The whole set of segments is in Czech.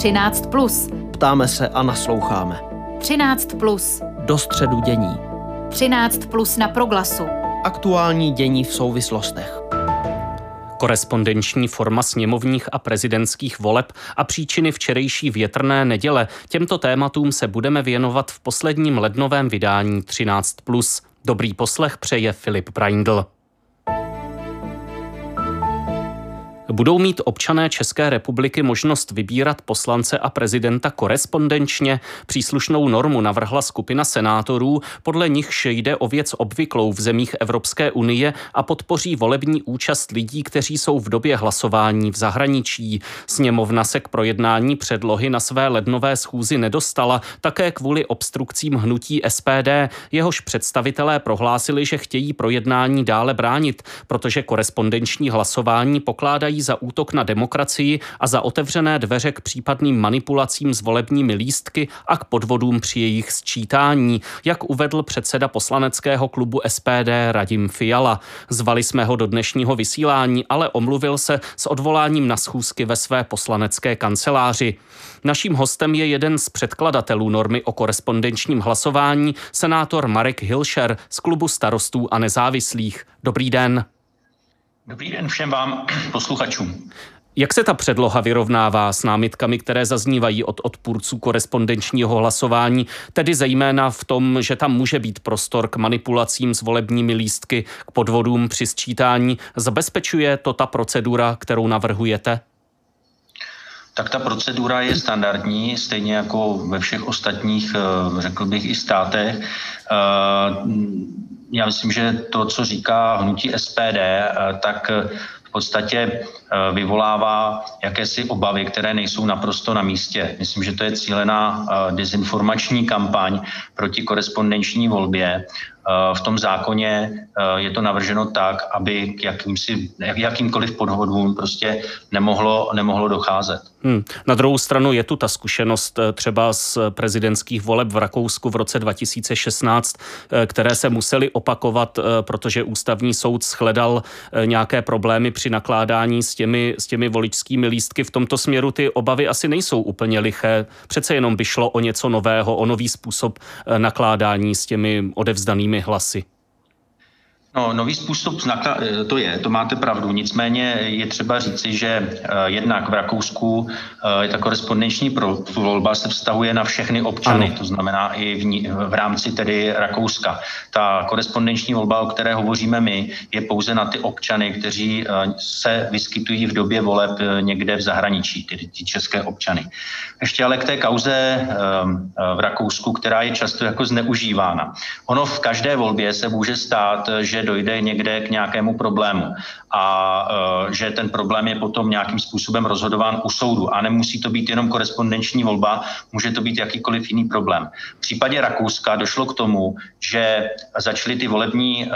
13. Plus. Ptáme se a nasloucháme. 13. Plus. Do středu dění. 13. Plus na proglasu. Aktuální dění v souvislostech. Korespondenční forma sněmovních a prezidentských voleb a příčiny včerejší větrné neděle. Těmto tématům se budeme věnovat v posledním lednovém vydání 13+. Dobrý poslech přeje Filip Braindl. Budou mít občané České republiky možnost vybírat poslance a prezidenta korespondenčně. Příslušnou normu navrhla skupina senátorů, podle nichž jde o věc obvyklou v zemích Evropské unie a podpoří volební účast lidí, kteří jsou v době hlasování v zahraničí. Sněmovna se k projednání předlohy na své lednové schůzi nedostala, také kvůli obstrukcím hnutí SPD. Jehož představitelé prohlásili, že chtějí projednání dále bránit, protože korespondenční hlasování pokládají za útok na demokracii a za otevřené dveře k případným manipulacím s volebními lístky a k podvodům při jejich sčítání, jak uvedl předseda poslaneckého klubu SPD Radim Fiala. Zvali jsme ho do dnešního vysílání, ale omluvil se s odvoláním na schůzky ve své poslanecké kanceláři. Naším hostem je jeden z předkladatelů normy o korespondenčním hlasování, senátor Marek Hilšer z klubu starostů a nezávislých. Dobrý den. Dobrý den všem vám posluchačům. Jak se ta předloha vyrovnává s námitkami, které zaznívají od odpůrců korespondenčního hlasování, tedy zejména v tom, že tam může být prostor k manipulacím s volebními lístky, k podvodům při sčítání? Zabezpečuje to ta procedura, kterou navrhujete? Tak ta procedura je standardní, stejně jako ve všech ostatních, eh, řekl bych, i státech. Eh, já myslím, že to, co říká hnutí SPD, eh, tak v podstatě vyvolává jakési obavy, které nejsou naprosto na místě. Myslím, že to je cílená dezinformační kampaň proti korespondenční volbě v tom zákoně eh, je to navrženo tak, aby k jakýmsi, jakýmkoliv podvodům prostě nemohlo, nemohlo docházet. Hmm. Na druhou stranu je tu ta zkušenost eh, třeba z prezidentských voleb v Rakousku v roce 2016, které se museli opakovat, protože ústavní soud shledal nějaké problémy při nakládání s těmi, s těmi voličskými lístky. V tomto směru ty obavy asi nejsou úplně liché. Přece jenom by šlo o něco nového, o nový způsob nakládání s těmi odevzdanými hlasy. No, nový způsob eh, to je, to máte pravdu. Nicméně je třeba říci, že eh, jednak v Rakousku eh, ta korespondenční volba se vztahuje na všechny občany, ano. to znamená i v, v rámci tedy Rakouska. Ta korespondenční volba, o které hovoříme my, je pouze na ty občany, kteří se vyskytují v době voleb někde v zahraničí, tedy ty české občany. Ještě ale k té kauze v Rakousku, která je často jako zneužívána. Ono v každé volbě se může stát, že dojde někde k nějakému problému a e, že ten problém je potom nějakým způsobem rozhodován u soudu. A nemusí to být jenom korespondenční volba, může to být jakýkoliv jiný problém. V případě Rakouska došlo k tomu, že začaly ty volební e,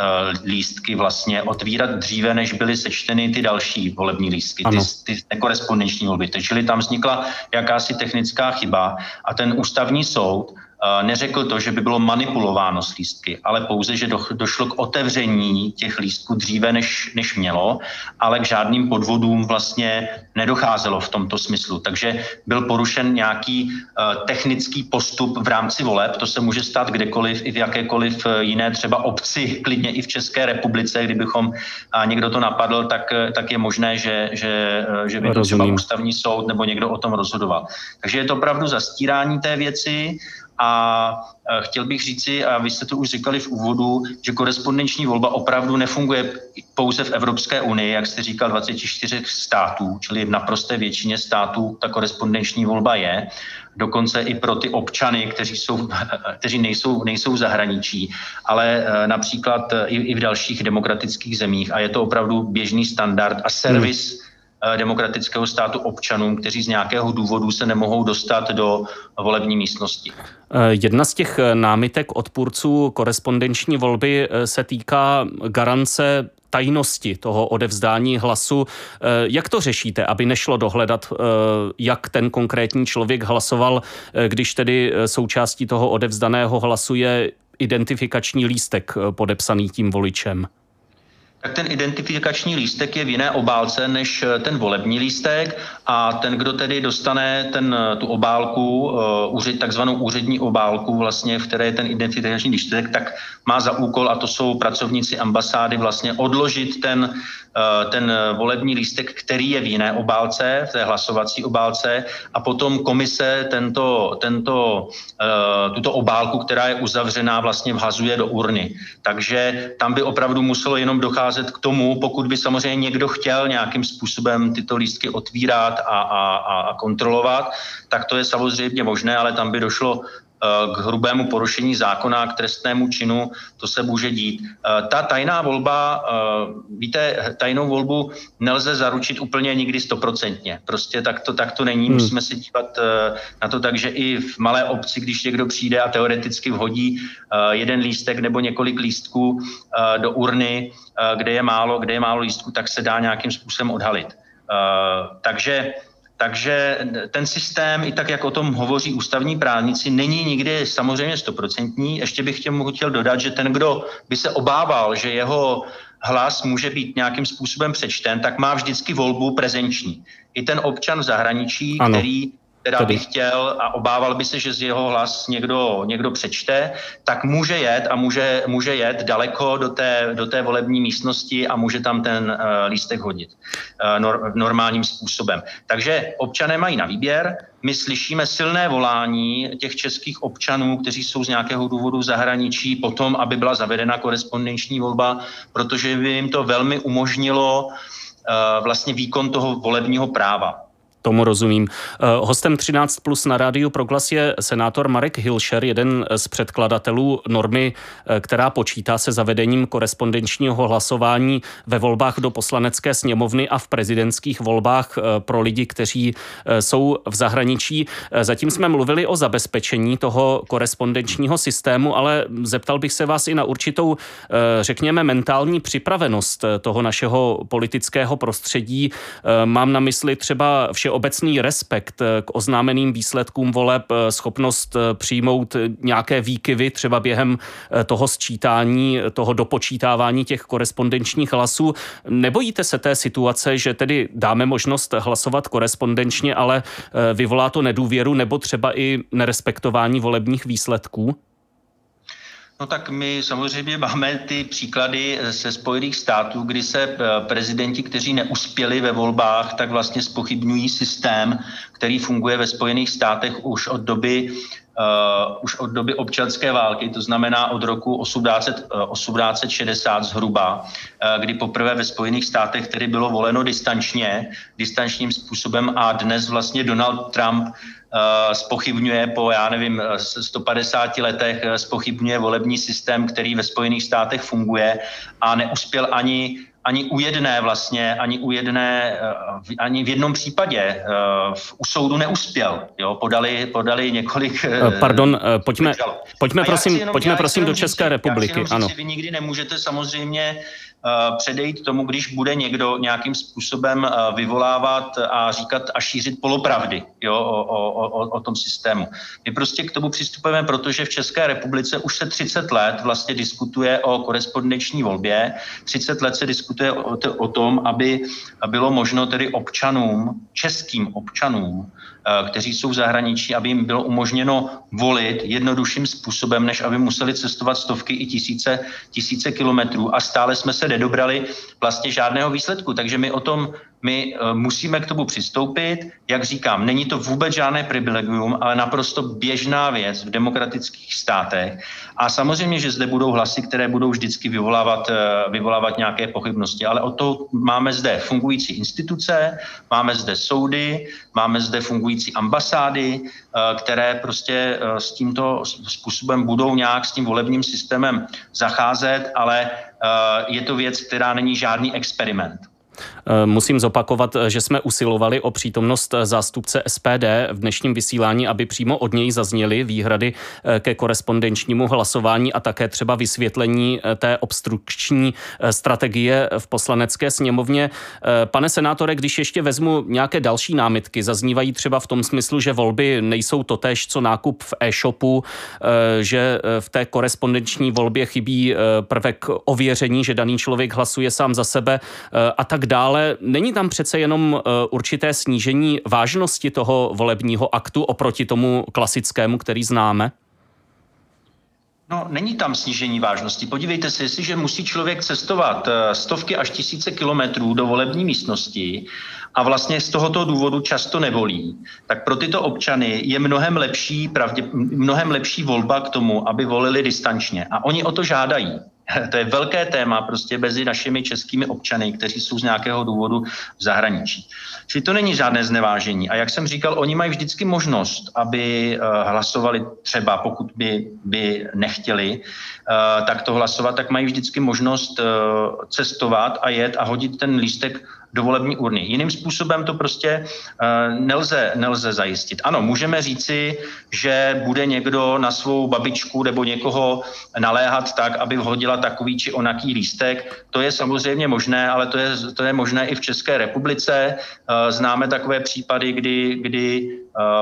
lístky vlastně otvírat dříve, než byly sečteny ty další volební lístky, ty, ty nekorespondenční volby. Takže tam vznikla jakási technická chyba a ten ústavní soud neřekl to, že by bylo manipulováno s lístky, ale pouze, že došlo k otevření těch lístků dříve, než, než mělo, ale k žádným podvodům vlastně nedocházelo v tomto smyslu. Takže byl porušen nějaký uh, technický postup v rámci voleb. To se může stát kdekoliv i v jakékoliv e, jiné třeba obci, klidně i v České republice, kdybychom a někdo to napadl, tak, tak je možné, že, že, že by to třeba ústavní soud nebo někdo o tom rozhodoval. Takže je to opravdu zastírání té věci a chtěl bych říci, a vy jste to už říkali v úvodu, že korespondenční volba opravdu nefunguje pouze v Evropské unii, jak jste říkal, 24 států, čili v naprosté většině států ta korespondenční volba je. Dokonce i pro ty občany, kteří, jsou, kteří nejsou, nejsou zahraničí, ale e, například i, i v dalších demokratických zemích. A je to opravdu běžný standard a servis hmm Eh, demokratického státu občanům, kteří z nějakého důvodu se nemohou dostat do volební místnosti. Eh, jedna z těch eh, námitek odpůrců korespondenční volby se týká garance tajnosti toho odevzdání hlasu. Jak to řešíte, aby nešlo dohledat, jak ten konkrétní člověk hlasoval, když tedy součástí toho odevzdaného hlasu je identifikační lístek podepsaný tím voličem? Tak ten identifikační lístek je v jiné obálce než eh, ten volební lístek a ten, kdo tedy dostane ten, eh, tu obálku, uh, takzvanou úřední obálku, vlastně, v které je ten identifikační lístek, tak má za úkol, a to jsou pracovníci ambasády, vlastně odložit ten, ten volební lístek, který je v jiné obálce, v té hlasovací obálce, a potom komise tento, tento, tuto obálku, která je uzavřená, vlastně vhazuje do urny. Takže tam by opravdu muselo jenom docházet k tomu, pokud by samozřejmě někdo chtěl nějakým způsobem tyto lístky otvírat a, a, a kontrolovat, tak to je samozřejmě možné, ale tam by došlo k hrubému porušení zákona, k trestnému činu, to se může dít. Eh, ta tajná volba, eh, víte, tajnou volbu nelze zaručit úplně nikdy stoprocentně. Prostě tak to, tak to není. Hmm. Musíme se dívat na to tak, že i v malé obci, když někdo přijde a teoreticky vhodí jeden lístek nebo několik lístků do urny, kde je málo, kde je málo lístků, tak se dá nějakým způsobem odhalit. Takže takže ten systém, i tak, jak o tom hovoří ústavní právníci, není nikdy samozřejmě stoprocentní. Ještě bych těm chtěl dodat, že ten, kdo by se obával, že jeho hlas může být nějakým způsobem přečten, tak má vždycky volbu prezenční. I ten občan v zahraničí, ano. který teda by chtěl a obával by se, že z jeho hlas někdo, někdo přečte, tak může jet a může, může jet daleko do té, do té volební místnosti a může tam ten uh, lístek hodit uh, nor, normálním způsobem. Takže občané mají na výběr, my slyšíme silné volání těch českých občanů, kteří jsou z nějakého důvodu v zahraničí, potom, aby byla zavedena korespondenční volba, protože by jim to velmi umožnilo uh, vlastně výkon toho volebního práva. Tomu rozumím. Eh, hostem 13 plus na rádiu Proglas je senátor Marek Hilšer, jeden z předkladatelů normy, eh, která počítá se zavedením korespondenčního hlasování ve volbách do poslanecké sněmovny a v prezidentských volbách eh, pro lidi, kteří jsou v zahraničí. Zatím jsme mluvili o zabezpečení toho korespondenčního systému, ale zeptal bych se vás i na určitou, řekněme, mentální připravenost toho našeho politického prostředí. Mám na mysli třeba vše obecný respekt eh, k oznámeným výsledkům voleb, eh, schopnost eh, přijmout nějaké výkyvy třeba během toho sčítání, toho dopočítávání těch korespondenčních hlasů. Nebojíte se té situace, že tedy dáme možnost hlasovat korespondenčně, ale vyvolá to nedůvěru nebo třeba i nerespektování volebních výsledků? No tak my samozřejmě máme ty příklady ze Spojených států, kdy se eh, prezidenti, kteří neuspěli ve volbách, tak vlastně spochybňují systém, který funguje ve Spojených státech už od doby Uh, už od doby občanské války, to znamená od roku 18, uh, 1860 zhruba, uh, kdy poprvé ve Spojených státech tedy bylo voleno distančně, distančním způsobem a dnes vlastně Donald Trump Eh, spochybňuje po, já nevím, 150 letech eh, spochybňuje volební systém, který ve Spojených státech funguje a neuspěl ani ani u jedné vlastně, ani u jedné, eh, ani v jednom případě u soudu neuspěl. Jo? Podali, podali několik... Pardon, pojďme, pojďme prosím, jenom, pojďme prosím do České republiky. Já ano. vy nikdy nemůžete samozřejmě Eh, předejít tomu, když bude někdo nějakým způsobem eh, vyvolávat a říkat a šířit polopravdy jo, o, o, o, o tom systému. My prostě k tomu přistupujeme, protože v České republice už se 30 let vlastně diskutuje o korespondenční volbě. 30 let se diskutuje o, o tom, aby bylo možno tedy občanům, českým občanům, Eh, kteří jsou v zahraničí, aby jim bylo umožněno volit jednodušším způsobem, než aby museli cestovat stovky i tisíce, tisíce kilometrů a stále jsme se nedobrali vlastně žádného výsledku. Takže my o tom my eh, musíme k tomu přistoupit. Jak říkám, není to vůbec žádné privilegium, ale naprosto běžná věc v demokratických státech. A samozřejmě, že zde budou hlasy, které budou vždycky vyvolávat, eh, vyvolávat nějaké pochybnosti, ale o to máme zde fungující instituce, máme zde soudy, máme zde fungující ambasády, eh, které prostě s tímto způsobem budou nějak s tím volebním systémem zacházet, ale je to věc, která není žádný experiment. Eh, musím zopakovat, že jsme usilovali o přítomnost zástupce SPD v dnešním vysílání, aby přímo od něj zazněly výhrady eh, ke korespondenčnímu hlasování a také třeba vysvětlení eh, té obstrukční strategie v poslanecké sněmovně. Pane senátore, když ještě vezmu nějaké další námitky, zaznívají třeba v tom smyslu, že volby nejsou totéž, co nákup v e-shopu, že v té korespondenční volbě chybí prvek ověření, že daný člověk hlasuje sám za sebe a tak dále. Není tam přece jenom eh, určité snížení vážnosti toho volebního aktu oproti tomu klasickému, který známe? No, není tam snížení vážnosti. Podívejte se, jestliže musí člověk cestovat eh, stovky až tisíce kilometrů do volební místnosti a vlastně z tohoto důvodu často nevolí, tak pro tyto občany je mnohem lepší, pravdě, mnohem lepší volba k tomu, aby volili distančně. A oni o to žádají. To je velké téma prostě mezi našimi českými občany, kteří jsou z nějakého důvodu v zahraničí. Čili to není žádné znevážení. A jak jsem říkal, oni mají vždycky možnost, aby eh, hlasovali třeba, pokud by, by nechtěli eh, tak to hlasovat, tak mají vždycky možnost eh, cestovat a jet a hodit ten lístek do volební urny. Jiným způsobem to prostě uh, nelze, nelze zajistit. Ano, můžeme říci, že bude někdo na svou babičku nebo někoho naléhat tak, aby vhodila takový či onaký lístek. To je samozřejmě možné, ale to je, to je možné i v České republice. Uh, známe takové případy, kdy, kdy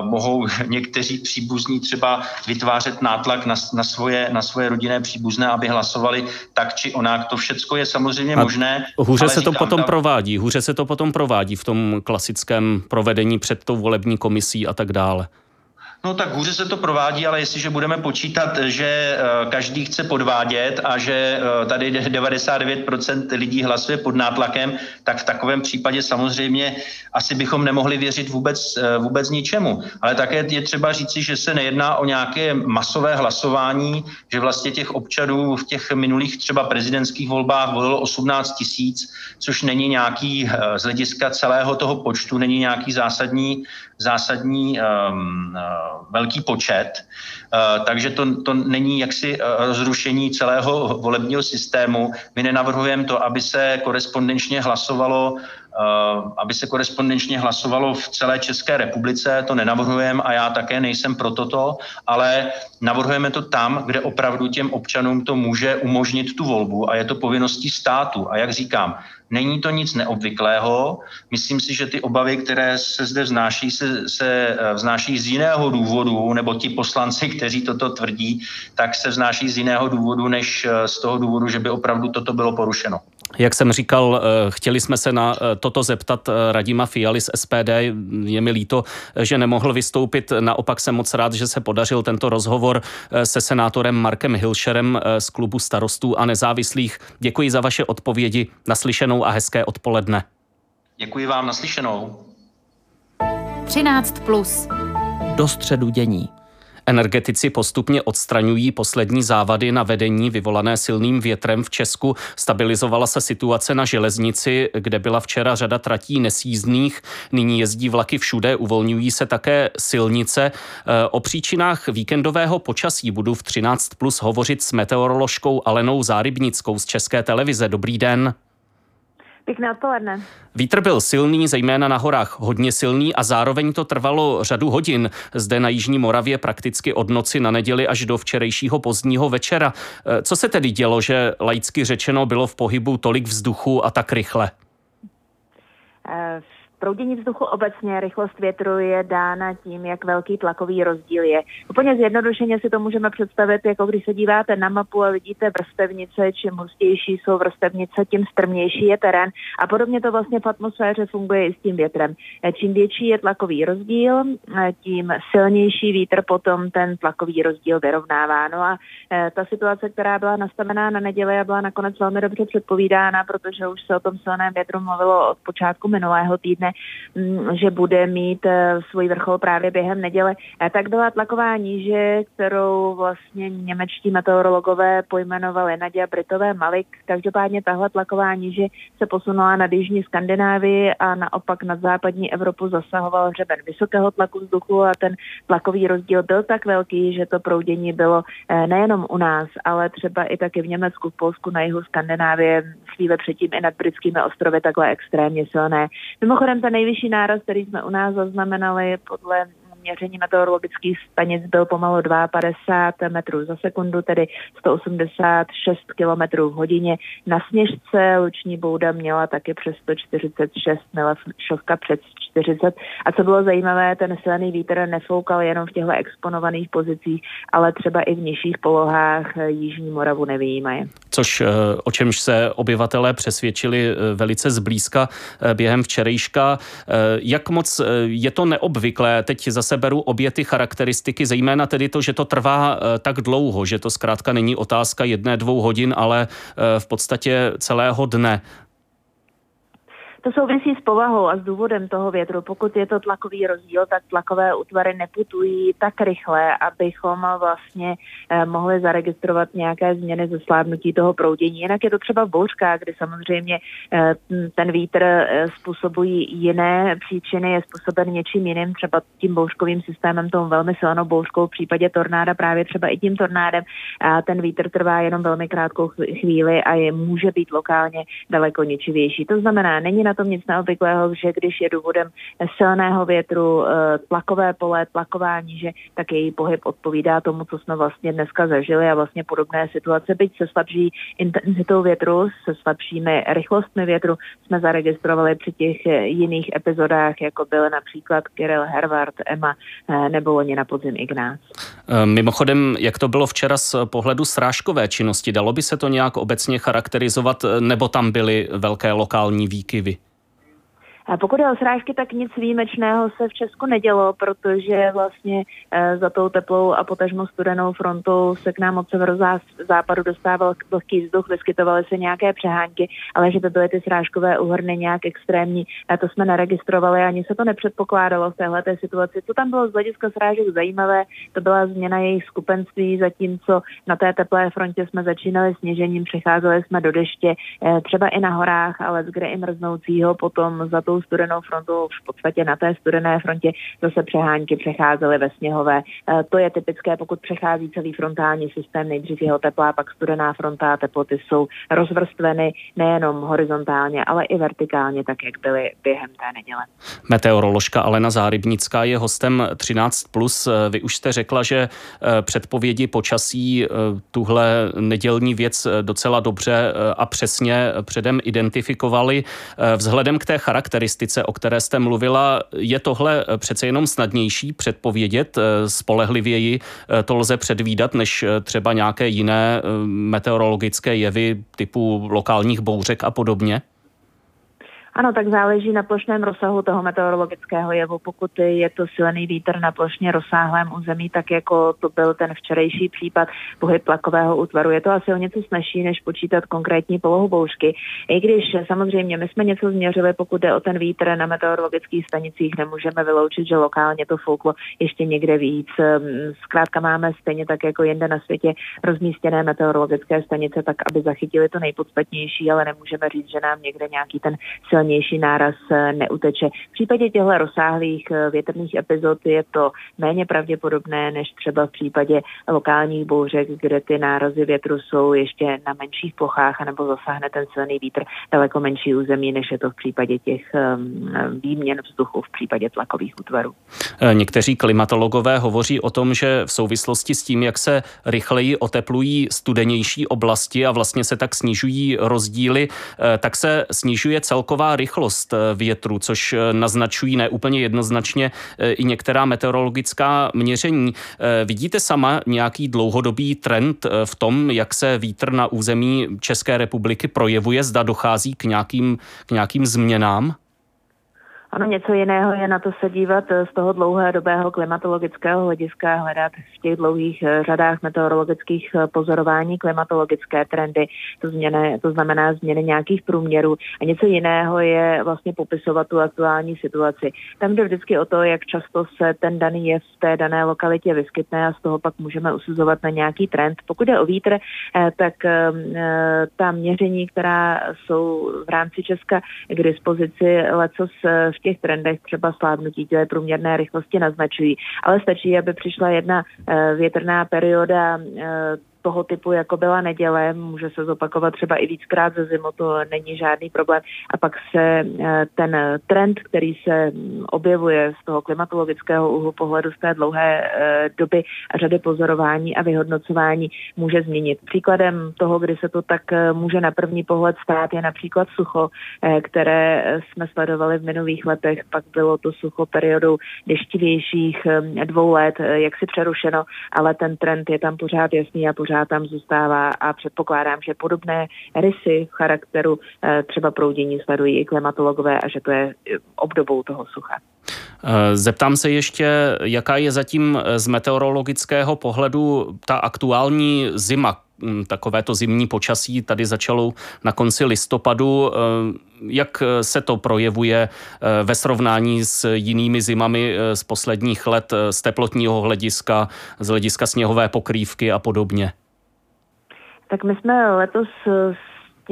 mohou někteří příbuzní třeba vytvářet nátlak na, na, svoje, na svoje rodinné příbuzné, aby hlasovali tak či onak. To všechno je samozřejmě A možné. Hůře se to potom tam... provádí, hůře se to potom provádí v tom klasickém provedení před tou volební komisí a tak dále? No tak hůře se to provádí, ale jestliže budeme počítat, že eh, každý chce podvádět a že eh, tady 99% lidí hlasuje pod nátlakem, tak v takovém případě samozřejmě asi bychom nemohli věřit vůbec, eh, vůbec ničemu. Ale také je třeba říci, že se nejedná o nějaké masové hlasování, že vlastně těch občanů v těch minulých třeba prezidentských volbách volilo 18 tisíc, což není nějaký z hlediska celého toho počtu, není nějaký zásadní zásadní um, velký počet, uh, takže to, to není jaksi uh, rozrušení celého volebního systému. My nenavrhujeme to, aby se korespondenčně hlasovalo aby se korespondenčně hlasovalo v celé České republice, to nenavrhujeme a já také nejsem pro toto, ale navrhujeme to tam, kde opravdu těm občanům to může umožnit tu volbu a je to povinností státu. A jak říkám, Není to nic neobvyklého. Myslím si, že ty obavy, které se zde vznáší, se, se eh, vznáší z jiného důvodu, nebo ti poslanci, kteří toto tvrdí, tak se vznáší z jiného důvodu, než eh, z toho důvodu, že by opravdu toto bylo porušeno. Jak jsem říkal, eh, chtěli jsme se na toto zeptat Radima Fialy z SPD. Je mi líto, že nemohl vystoupit. Naopak jsem moc rád, že se podařil tento rozhovor se senátorem Markem Hilšerem z klubu starostů a nezávislých. Děkuji za vaše odpovědi. Naslyšenou a hezké odpoledne. Děkuji vám, naslyšenou. 13. Plus. Do středu dění. Energetici postupně odstraňují poslední závady na vedení vyvolané silným větrem v Česku. Stabilizovala se situace na železnici, kde byla včera řada tratí nesízných. Nyní jezdí vlaky všude, uvolňují se také silnice. E, o příčinách víkendového počasí budu v 13 plus hovořit s meteoroložkou Alenou Zárybnickou z České televize. Dobrý den. Pěkné odpoledne. Vítr byl silný, zejména na horách hodně silný a zároveň to trvalo řadu hodin. Zde na Jižní Moravě prakticky od noci na neděli až do včerejšího pozdního večera. Eh, co se tedy dělo, že laicky řečeno bylo v pohybu tolik vzduchu a tak rychle? Proudění vzduchu obecně, rychlost větru je dána tím, jak velký tlakový rozdíl je. Úplně zjednodušeně si to můžeme představit, jako když se díváte na mapu a vidíte vrstevnice, čím hustější jsou vrstevnice, tím strmější je terén. A podobně to vlastně v atmosféře funguje i s tím větrem. Čím větší je tlakový rozdíl, tím silnější vítr potom ten tlakový rozdíl vyrovnává. No a e, ta situace, která byla nastavená na neděli, byla nakonec velmi dobře předpovídána, protože už se o tom silném větru mluvilo od počátku minulého týdne že bude mít svůj vrchol právě během neděle, tak byla tlaková níže, kterou vlastně němečtí meteorologové pojmenovali Nadia Britové Malik. Každopádně tahle tlaková níže se posunula na jižní Skandinávii a naopak nad západní Evropu zasahoval hřeben vysokého tlaku vzduchu a ten tlakový rozdíl byl tak velký, že to proudění bylo eh, nejenom u nás, ale třeba i taky v Německu, v Polsku, na jihu Skandinávie, chvíle předtím i nad britskými ostrovy takhle extrémně silné. Mimochodem, ten nejvyšší náraz, který jsme u nás zaznamenali podle měření meteorologických stanic byl pomalu 52 metrů za sekundu, tedy 186 km v hodině. Na sněžce Luční bouda měla taky přes 146, měla šovka přes 40. A co bylo zajímavé, ten silný vítr nefoukal jenom v těchto exponovaných pozicích, ale třeba i v nižších polohách Jižní Moravu nevýjímaje. Což eh, o čemž se obyvatelé přesvědčili eh, velice zblízka eh, během včerejška. Jak moc je to neobvyklé? Teď zase beru obě ty charakteristiky, zejména tedy to, že to trvá tak dlouho, že to zkrátka není otázka jedné, dvou hodin, ale v podstatě celého dne. To souvisí s povahou a s důvodem toho větru. Pokud je to tlakový rozdíl, tak tlakové útvary neputují tak rychle, abychom vlastně eh, mohli zaregistrovat nějaké změny ze slábnutí toho proudění. Jinak je to třeba bouřka, kdy samozřejmě eh, ten vítr eh, způsobují jiné příčiny, je způsoben něčím jiným, třeba tím bouřkovým systémem, tou velmi silnou bouřkou, v případě tornáda právě třeba i tím tornádem. A ten vítr trvá jenom velmi krátkou chvíli a je, může být lokálně daleko ničivější. To znamená, není na na tom nic neobvyklého, že když je důvodem silného větru, eh, tlakové pole, tlaková níže, tak její pohyb odpovídá tomu, co jsme vlastně dneska zažili a vlastně podobné situace, byť se slabší intenzitou větru, se slabšími rychlostmi větru, jsme zaregistrovali při těch eh, jiných epizodách, jako byl například Kirill Hervard, Emma eh, nebo oni na podzim Ignác. Mimochodem, jak to bylo včera z pohledu srážkové činnosti, dalo by se to nějak obecně charakterizovat, nebo tam byly velké lokální výkyvy? Pokud je o srážky, tak nic výjimečného se v Česku nedělo, protože vlastně eh, za tou teplou a potažmo studenou frontou se k nám od severozápadu dostával vlhký vzduch, vyskytovaly se nějaké přehánky, ale že by byly ty srážkové uhrny nějak extrémní, a to jsme neregistrovali, ani se to nepředpokládalo v téhle situaci. Co tam bylo z hlediska srážek zajímavé, to byla změna jejich skupenství, zatímco na té teplé frontě jsme začínali sněžením, přecházeli jsme do deště, eh, třeba i na horách, ale z kde i mrznoucího, potom za tou studenou frontu v podstatě na té studené frontě zase přehánky přecházely ve sněhové. E, to je typické, pokud přechází celý frontální systém, nejdřív jeho teplá, pak studená fronta a teploty jsou rozvrstveny nejenom horizontálně, ale i vertikálně, tak jak byly během té neděle. Meteoroložka Alena Zárybnická je hostem 13+. Plus. Vy už jste řekla, že e, předpovědi počasí tuhle nedělní věc docela dobře a přesně předem identifikovali. Vzhledem k té charakteristice charakteristice, o které jste mluvila, je tohle eh, přece jenom snadnější předpovědět, eh, spolehlivěji eh, to lze předvídat, než třeba nějaké jiné meteorologické jevy typu lokálních bouřek a podobně? Ano, tak záleží na plošném rozsahu toho meteorologického jevu. Pokud je to silný vítr na plošně rozsáhlém území, tak jako to byl ten včerejší případ pohyb tlakového útvaru, je to asi o něco snažší, než počítat konkrétní polohu bouřky. I když samozřejmě my jsme něco změřili, pokud jde o ten vítr na meteorologických stanicích, nemůžeme vyloučit, že lokálně to fouklo ještě někde víc. Ehm, zkrátka máme stejně tak jako jinde na světě rozmístěné meteorologické stanice, tak aby zachytili to nejpodstatnější, ale nemůžeme říct, že nám někde nějaký ten silný silnější náraz eh, neuteče. V případě těchto rozsáhlých eh, větrných epizod je to méně pravděpodobné než třeba v případě lokálních bouřek, kde ty nárazy větru jsou ještě na menších plochách, anebo zasáhne ten silný vítr daleko menší území, než je to v případě těch ehm, výměn vzduchu v případě tlakových útvarů. Eh, někteří klimatologové hovoří o tom, že v souvislosti s tím, jak se rychleji oteplují studenější oblasti a vlastně se tak snižují rozdíly, tak se snižuje celková rychlost eh, větru, což eh, naznačují neúplně jednoznačně eh, i některá meteorologická měření. Vidíte sama nějaký dlouhodobý trend v tom, jak se vítr na území České republiky projevuje? Zda dochází k nějakým, k nějakým změnám? Ano, něco jiného je na to se dívat eh, z toho dlouhodobého klimatologického hlediska, hledat v těch dlouhých eh, řadách meteorologických eh, pozorování klimatologické trendy, to, změny, to znamená změny nějakých průměrů. A něco jiného je vlastně popisovat tu aktuální situaci. Tam jde vždycky o to, jak často se ten daný jev v té dané lokalitě vyskytne a z toho pak můžeme usuzovat na nějaký trend. Pokud je o vítr, tak ta měření, která jsou v rámci Česka k dispozici, lecos v těch trendech třeba slávnutí té průměrné rychlosti naznačují. Ale stačí, aby přišla jedna eh, větrná perioda eh, toho typu, jako byla neděle, může se zopakovat třeba i víckrát ze zimu, to není žádný problém. A pak se eh, ten trend, který se mm, objevuje z toho klimatologického úhlu pohledu z té dlouhé eh, doby a řady pozorování a vyhodnocování může změnit. Příkladem toho, kdy se to tak eh, může na první pohled stát, je například sucho, které jsme sledovali v minulých letech. Pak bylo to sucho periodou deštivějších dvou let, jak si přerušeno, ale ten trend je tam pořád jasný a pořád pořád tam zůstává a předpokládám, že podobné rysy charakteru eh, třeba proudění sledují i klimatologové a že to je eh, obdobou toho sucha. Eh, zeptám se ještě, jaká je zatím z meteorologického pohledu ta aktuální zima, takovéto zimní počasí tady začalo na konci listopadu. Jak se to projevuje ve srovnání s jinými zimami z posledních let z teplotního hlediska, z hlediska sněhové pokrývky a podobně? Tak my jsme letos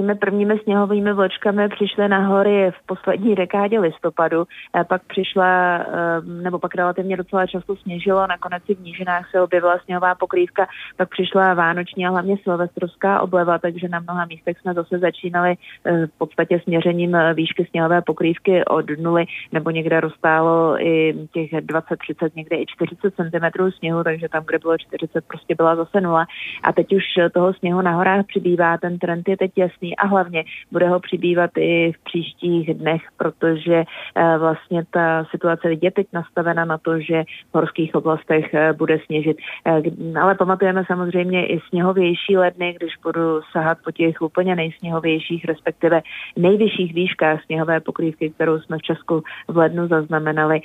těmi prvními sněhovými vločkami přišly na hory v poslední dekádě listopadu, pak přišla, ehm, nebo pak relativně docela často sněžilo, nakonec i v nížinách se objevila sněhová pokrývka, pak přišla vánoční a hlavně silvestrovská obleva, takže na mnoha místech jsme zase začínali eh, v podstatě směřením eh, výšky sněhové pokrývky od nuly, nebo někde rozstálo i těch 20, 30, někde i 40 cm sněhu, takže tam, kde bylo 40, prostě byla zase nula. A teď už toho sněhu na horách přibývá, ten trend je teď jasný a hlavně bude ho přibývat i v příštích dnech, protože eh, vlastně ta situace je teď nastavena na to, že v horských oblastech eh, bude sněžit. Eh, ale pamatujeme samozřejmě i sněhovější ledny, když budu sahat po těch úplně nejsněhovějších, respektive nejvyšších výškách sněhové pokrývky, kterou jsme v Česku v lednu zaznamenali,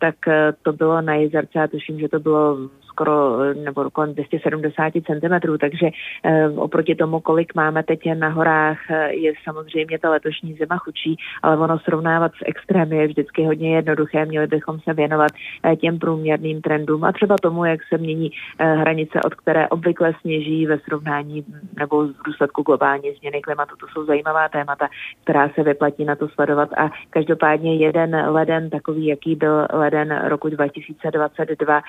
tak to bylo na Jezerce a tuším, že to bylo skoro nebo kolem 270 cm, takže eh, oproti tomu, kolik máme teď na horách, eh, je samozřejmě ta letošní zima chudší, ale ono srovnávat s extrémy je vždycky hodně jednoduché. Měli bychom se věnovat eh, těm průměrným trendům a třeba tomu, jak se mění hranice, od které obvykle sněží ve srovnání nebo v důsledku globální změny klimatu. To jsou zajímavá témata, která se vyplatí na to sledovat a každopádně jeden leden, takový, jaký byl leden roku 2022,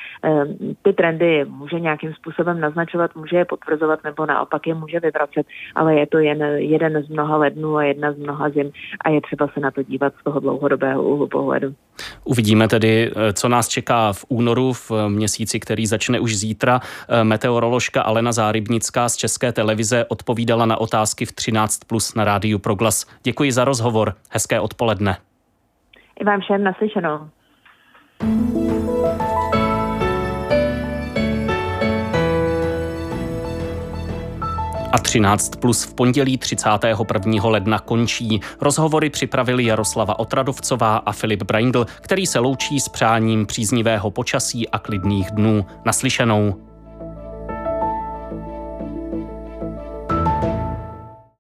ty trendy může nějakým způsobem naznačovat, může je potvrzovat nebo naopak je může vyvracet, ale je to jen jeden z mnoha lednů a jedna z mnoha zim a je třeba se na to dívat z toho dlouhodobého úhlu pohledu. Uvidíme tedy, co nás čeká v únoru, v měsíci, který začne už zítra. Meteoroložka Alena Zárybnická z České televize odpovídala na otázky v 13 plus na rádiu Proglas. Děkuji za rozhovor. Hezké odpoledne. I vám všem naslyšenou. A 13 plus v pondělí 31. ledna končí. Rozhovory připravili Jaroslava Otradovcová a Filip Braindl, který se loučí s přáním příznivého počasí a klidných dnů. Naslyšenou.